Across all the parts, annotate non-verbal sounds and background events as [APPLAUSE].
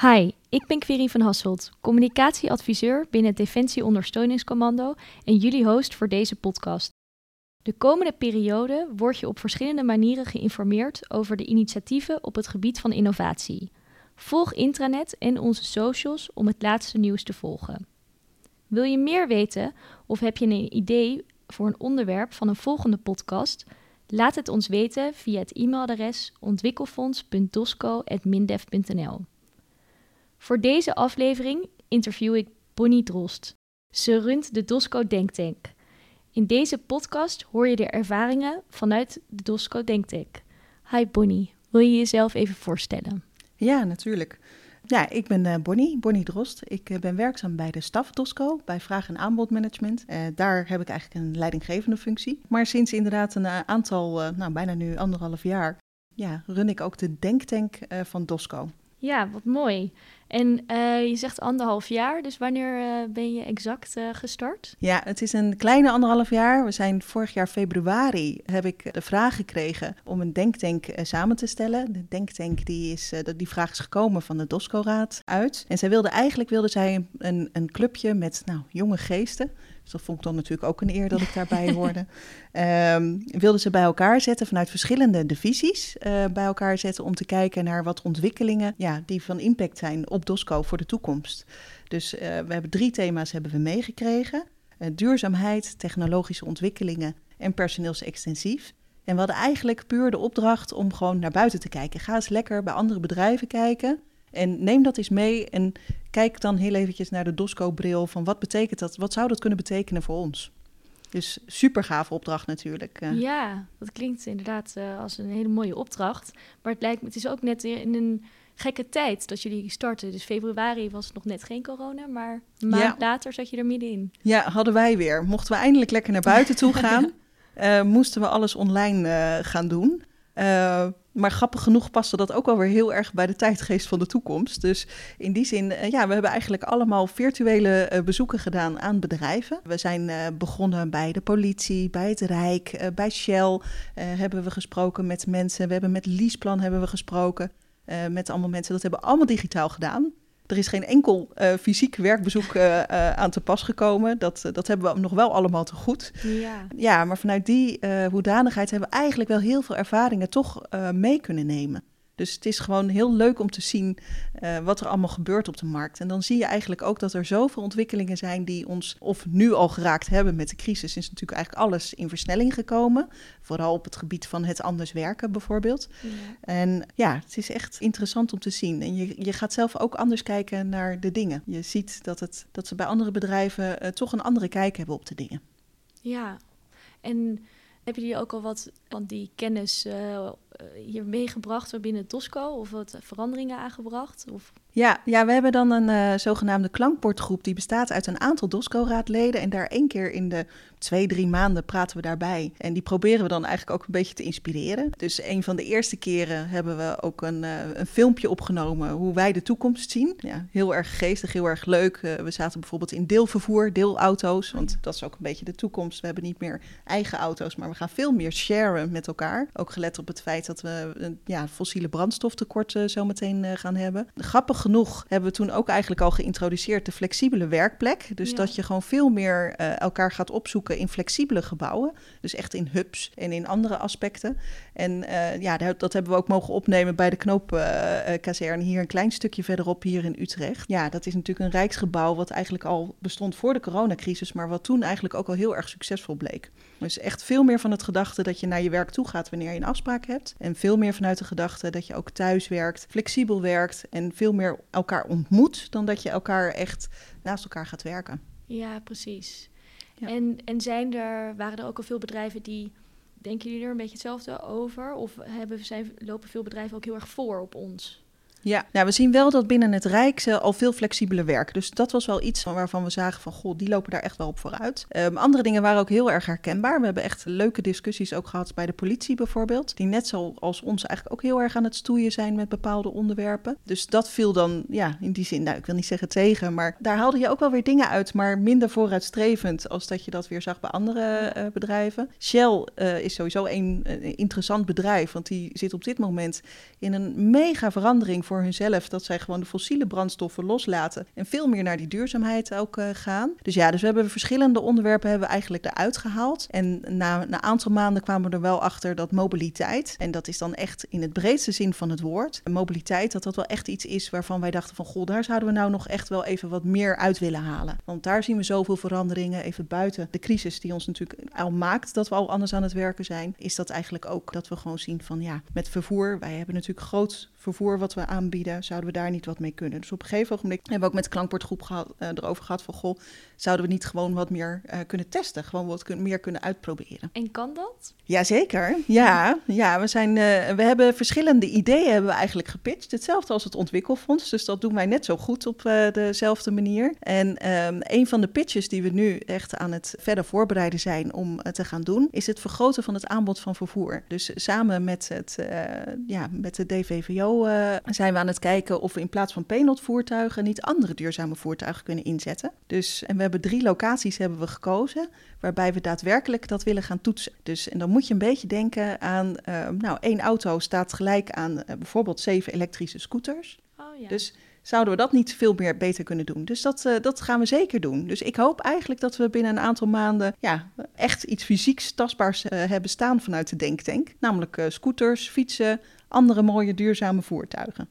Hi, ik ben Query van Hasselt, communicatieadviseur binnen het Defensie Ondersteuningscommando en jullie host voor deze podcast. De komende periode word je op verschillende manieren geïnformeerd over de initiatieven op het gebied van innovatie. Volg intranet en onze socials om het laatste nieuws te volgen. Wil je meer weten of heb je een idee voor een onderwerp van een volgende podcast? Laat het ons weten via het e-mailadres ontwikkelfonds.dosco.mindef.nl. Voor deze aflevering interview ik Bonnie Drost. Ze runt de Dosco Denktank. In deze podcast hoor je de ervaringen vanuit de Dosco Denktank. Hi Bonnie, wil je jezelf even voorstellen? Ja, natuurlijk. Ja, ik ben uh, Bonnie, Bonnie Drost. Ik uh, ben werkzaam bij de staf DOSCO, bij vraag- en aanbodmanagement. Uh, daar heb ik eigenlijk een leidinggevende functie. Maar sinds inderdaad een aantal, nou bijna nu anderhalf jaar, ja, run ik ook de denktank van DOSCO. Ja, wat mooi. En uh, je zegt anderhalf jaar, dus wanneer uh, ben je exact uh, gestart? Ja, het is een kleine anderhalf jaar. We zijn vorig jaar februari, heb ik de vraag gekregen om een denktank samen te stellen. De denktank, die, is, die vraag is gekomen van de DOSCO-raad uit. En zij wilde eigenlijk wilde zij een, een clubje met nou, jonge geesten. Dus dat vond ik dan natuurlijk ook een eer dat ik daarbij hoorde. Um, [LAUGHS] wilden ze bij elkaar zetten vanuit verschillende divisies. Uh, bij elkaar zetten om te kijken naar wat ontwikkelingen ja, die van impact zijn op DOSCO voor de toekomst. Dus uh, we hebben drie thema's hebben we meegekregen. Uh, duurzaamheid, technologische ontwikkelingen en personeelsextensief. En we hadden eigenlijk puur de opdracht om gewoon naar buiten te kijken. Ga eens lekker bij andere bedrijven kijken. En neem dat eens mee en kijk dan heel eventjes naar de DOSCO-bril van wat betekent dat? Wat zou dat kunnen betekenen voor ons? Dus super gave opdracht natuurlijk. Eh. Ja, dat klinkt inderdaad uh, als een hele mooie opdracht. Maar het lijkt me, het is ook net in een gekke tijd dat jullie starten. Dus februari was nog net geen corona, maar een maand ja. later zat je er middenin. Ja, hadden wij weer. Mochten we eindelijk lekker naar buiten toe [LAUGHS] gaan, uh, moesten we alles online gaan doen. Maar grappig genoeg paste dat ook alweer heel erg bij de tijdgeest van de toekomst. Dus in die zin, uh, ja, we hebben eigenlijk allemaal virtuele uh, bezoeken gedaan aan bedrijven. We zijn begonnen bij de politie, bij het Rijk, bij Shell hebben we gesproken met mensen. We hebben met Leaseplan hebben we gesproken met allemaal mensen. Dat hebben we allemaal digitaal gedaan. Er is geen enkel uh, fysiek werkbezoek uh, uh, aan te pas gekomen. Dat, dat hebben we nog wel allemaal te goed. Ja, ja maar vanuit die hoedanigheid hebben we eigenlijk wel heel veel ervaringen toch mee kunnen nemen. Dus het is gewoon heel leuk om te zien uh, wat er allemaal gebeurt op de markt. En dan zie je eigenlijk ook dat er zoveel ontwikkelingen zijn die ons of nu al geraakt hebben met de crisis. Is natuurlijk eigenlijk alles in versnelling gekomen. Vooral op het gebied van het anders werken bijvoorbeeld. Ja. En ja, het is echt interessant om te zien. En je, je gaat zelf ook anders kijken naar de dingen. Je ziet dat, het, dat ze bij andere bedrijven uh, toch een andere kijk hebben op de dingen. Ja, en heb je ook al wat van die kennis uh, hier meegebracht binnen Tosco? Of wat veranderingen aangebracht? Of ja, ja, we hebben dan een uh, zogenaamde klankbordgroep die bestaat uit een aantal DOSCO-raadleden. En daar één keer in de twee, drie maanden praten we daarbij. En die proberen we dan eigenlijk ook een beetje te inspireren. Dus een van de eerste keren hebben we ook een, uh, een filmpje opgenomen hoe wij de toekomst zien. Ja, heel erg geestig, heel erg leuk. Uh, we zaten bijvoorbeeld in deelvervoer, deelauto's, want dat is ook een beetje de toekomst. We hebben niet meer eigen auto's, maar we gaan veel meer sharen met elkaar. Ook gelet op het feit dat we ja, fossiele brandstoftekort zo meteen gaan hebben. Grappig genoeg hebben we toen ook eigenlijk al geïntroduceerd de flexibele werkplek. Dus ja. dat je gewoon veel meer uh, elkaar gaat opzoeken in flexibele gebouwen. Dus echt in hubs en in andere aspecten. En uh, ja, dat, dat, hebben we ook mogen opnemen bij de Knoopkazerne, uh, hier een klein stukje verderop hier in Utrecht. Ja, dat is natuurlijk een rijksgebouw wat eigenlijk al bestond voor de coronacrisis, maar wat toen eigenlijk ook al heel erg succesvol bleek. Dus echt veel meer van het gedachte dat je naar je werk toe gaat wanneer je een afspraak hebt. En veel meer vanuit de gedachte dat je ook thuis werkt, flexibel werkt en veel meer elkaar ontmoet dan dat je elkaar echt naast elkaar gaat werken. Ja, precies. Ja. En, en zijn er, waren er ook al veel bedrijven die, denken jullie er een beetje hetzelfde over? Of hebben, zijn, lopen veel bedrijven ook heel erg voor op ons? Ja, nou, we zien wel dat binnen het Rijk al veel flexibeler werken. Dus dat was wel iets waarvan we zagen van, goh, die lopen daar echt wel op vooruit. Um, andere dingen waren ook heel erg herkenbaar. We hebben echt leuke discussies ook gehad bij de politie bijvoorbeeld. Die net zoals ons eigenlijk ook heel erg aan het stoeien zijn met bepaalde onderwerpen. Dus dat viel dan, ja, in die zin, nou, ik wil niet zeggen tegen, maar daar haalde je ook wel weer dingen uit, maar minder vooruitstrevend als dat je dat weer zag bij andere uh, bedrijven. Shell uh, is sowieso een, een interessant bedrijf, want die zit op dit moment in een mega verandering voor voor hunzelf dat zij gewoon de fossiele brandstoffen loslaten en veel meer naar die duurzaamheid ook uh, gaan. Dus ja, dus we hebben verschillende onderwerpen hebben we eigenlijk eruit gehaald. En na een aantal maanden kwamen we er wel achter dat mobiliteit, en dat is dan echt in het breedste zin van het woord, mobiliteit, dat dat wel echt iets is waarvan wij dachten van goh, daar zouden we nou nog echt wel even wat meer uit willen halen. Want daar zien we zoveel veranderingen, even buiten de crisis die ons natuurlijk al maakt dat we al anders aan het werken zijn, is dat eigenlijk ook dat we gewoon zien van ja, met vervoer, wij hebben natuurlijk groot vervoer wat we aanbieden, zouden we daar niet wat mee kunnen. Dus op een gegeven moment hebben we ook met de klankbordgroep gehad, uh, erover gehad van goh, zouden we niet gewoon wat meer uh, kunnen testen, gewoon wat kun meer kunnen uitproberen. En kan dat? Jazeker, ja. ja we, zijn, uh, we hebben verschillende ideeën hebben we eigenlijk gepitcht, hetzelfde als het ontwikkelfonds, dus dat doen wij net zo goed op dezelfde manier. En um, een van de pitches die we nu echt aan het verder voorbereiden zijn om te gaan doen, is het vergroten van het aanbod van vervoer. Dus samen met, het, ja, met de DVVO uh, zijn we aan het kijken of we in plaats van Penot-voertuigen niet andere duurzame voertuigen kunnen inzetten. Dus, en we hebben drie locaties hebben we gekozen waarbij we daadwerkelijk dat willen gaan toetsen. Dus, en dan moet je een beetje denken aan, uh, nou, één auto staat gelijk aan uh, bijvoorbeeld zeven elektrische scooters. Oh, ja. Dus zouden we dat niet veel meer beter kunnen doen. Dus dat, uh, dat gaan we zeker doen. Dus ik hoop eigenlijk dat we binnen een aantal maanden ja, echt iets fysieks tastbaars uh, hebben staan vanuit de Denktank. Namelijk uh, scooters, fietsen, andere mooie duurzame voertuigen.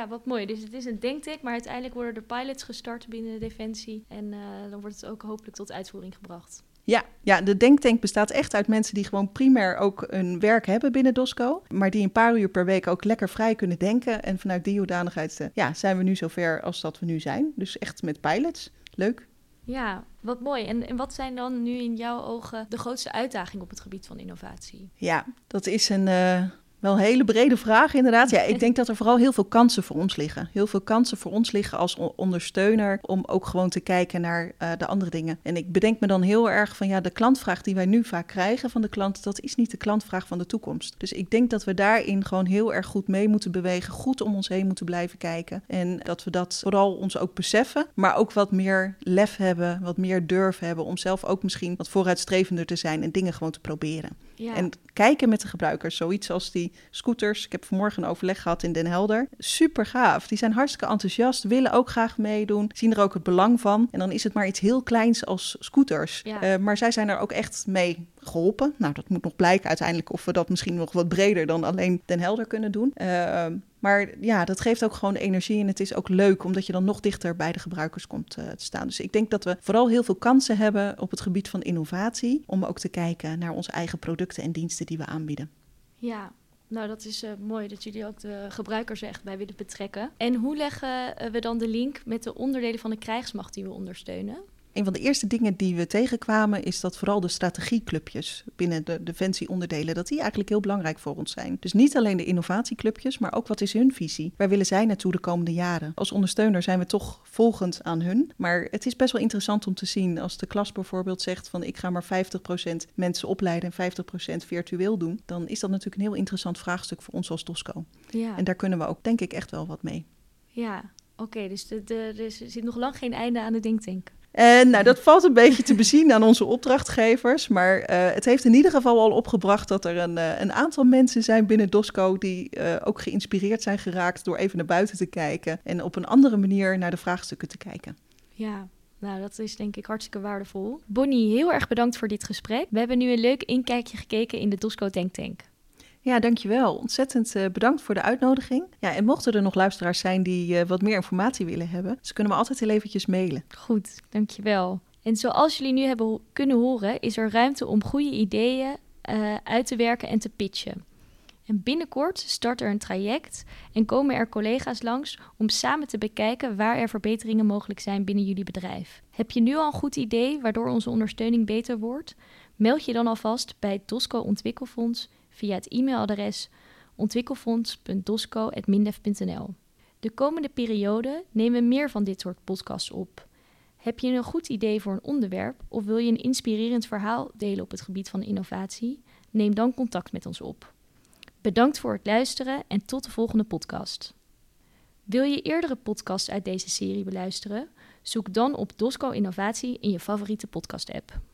Ja, wat mooi. Dus het is een denktank, maar uiteindelijk worden er pilots gestart binnen de Defensie. En dan wordt het ook hopelijk tot uitvoering gebracht. Ja, ja, de denktank bestaat echt uit mensen die gewoon primair ook een werk hebben binnen DOSCO. Maar die een paar uur per week ook lekker vrij kunnen denken. En vanuit die hoedanigheid ja, zijn we nu zover als dat we nu zijn. Dus echt met pilots. Leuk. Ja, wat mooi. En, en wat zijn dan nu in jouw ogen de grootste uitdagingen op het gebied van innovatie? Ja, dat is een, uh, wel een hele brede vraag, inderdaad. Ja, ik denk dat er vooral heel veel kansen voor ons liggen. Heel veel kansen voor ons liggen als ondersteuner om ook gewoon te kijken naar uh, de andere dingen. En ik bedenk me dan heel erg van ja, de klantvraag die wij nu vaak krijgen van de klant, dat is niet de klantvraag van de toekomst. Dus ik denk dat we daarin gewoon heel erg goed mee moeten bewegen, goed om ons heen moeten blijven kijken. En dat we dat vooral ons ook beseffen, maar ook wat meer lef hebben, wat meer durf hebben om zelf ook misschien wat vooruitstrevender te zijn en dingen gewoon te proberen. Ja. En kijken met de gebruikers, zoiets als die scooters. Ik heb vanmorgen een overleg gehad in Den Helder. Super gaaf. Die zijn hartstikke enthousiast, willen ook graag meedoen, zien er ook het belang van. En dan is het maar iets heel kleins als scooters. Ja. Uh, maar zij zijn er ook echt mee geholpen. Nou, dat moet nog blijken uiteindelijk of we dat misschien nog wat breder dan alleen Den Helder kunnen doen. Uh, maar ja, dat geeft ook gewoon energie en het is ook leuk omdat je dan nog dichter bij de gebruikers komt uh, te staan. Dus ik denk dat we vooral heel veel kansen hebben op het gebied van innovatie om ook te kijken naar onze eigen producten en diensten die we aanbieden. Ja, nou, dat is uh, mooi dat jullie ook de gebruikers er echt bij willen betrekken. En hoe leggen we dan de link met de onderdelen van de krijgsmacht die we ondersteunen? Een van de eerste dingen die we tegenkwamen is dat vooral de strategieclubjes binnen de defensieonderdelen, dat die eigenlijk heel belangrijk voor ons zijn. Dus niet alleen de innovatieclubjes, maar ook wat is hun visie? Waar willen zij naartoe de komende jaren? Als ondersteuner zijn we toch volgend aan hun. Maar het is best wel interessant om te zien als de klas bijvoorbeeld zegt van ik ga maar 50% mensen opleiden en 50% virtueel doen. Dan is dat natuurlijk een heel interessant vraagstuk voor ons als DOSCO. Ja. En daar kunnen we ook denk ik echt wel wat mee. Ja, oké. Okay, dus er zit nog lang geen einde aan de denktank. En nou, dat valt een beetje te bezien aan onze opdrachtgevers. Maar uh, het heeft in ieder geval al opgebracht dat er een, uh, een aantal mensen zijn binnen DOSCO die uh, ook geïnspireerd zijn geraakt door even naar buiten te kijken en op een andere manier naar de vraagstukken te kijken. Ja, nou, dat is denk ik hartstikke waardevol. Bonnie, heel erg bedankt voor dit gesprek. We hebben nu een leuk inkijkje gekeken in de DOSCO Tank Tank. Ja, dankjewel. Ontzettend uh, bedankt voor de uitnodiging. Ja, en mochten er nog luisteraars zijn die uh, wat meer informatie willen hebben, ze kunnen me altijd heel eventjes mailen. Goed, dankjewel. En zoals jullie nu hebben kunnen horen, is er ruimte om goede ideeën uh, uit te werken en te pitchen. En binnenkort start er een traject en komen er collega's langs om samen te bekijken waar er verbeteringen mogelijk zijn binnen jullie bedrijf. Heb je nu al een goed idee waardoor onze ondersteuning beter wordt? Meld je dan alvast bij het DOSCO Ontwikkelfonds via het e-mailadres ontwikkelfonds.dosco.mindef.nl. De komende periode nemen we meer van dit soort podcasts op. Heb je een goed idee voor een onderwerp of wil je een inspirerend verhaal delen op het gebied van innovatie? Neem dan contact met ons op. Bedankt voor het luisteren en tot de volgende podcast. Wil je eerdere podcasts uit deze serie beluisteren? Zoek dan op Dosco Innovatie in je favoriete podcast-app.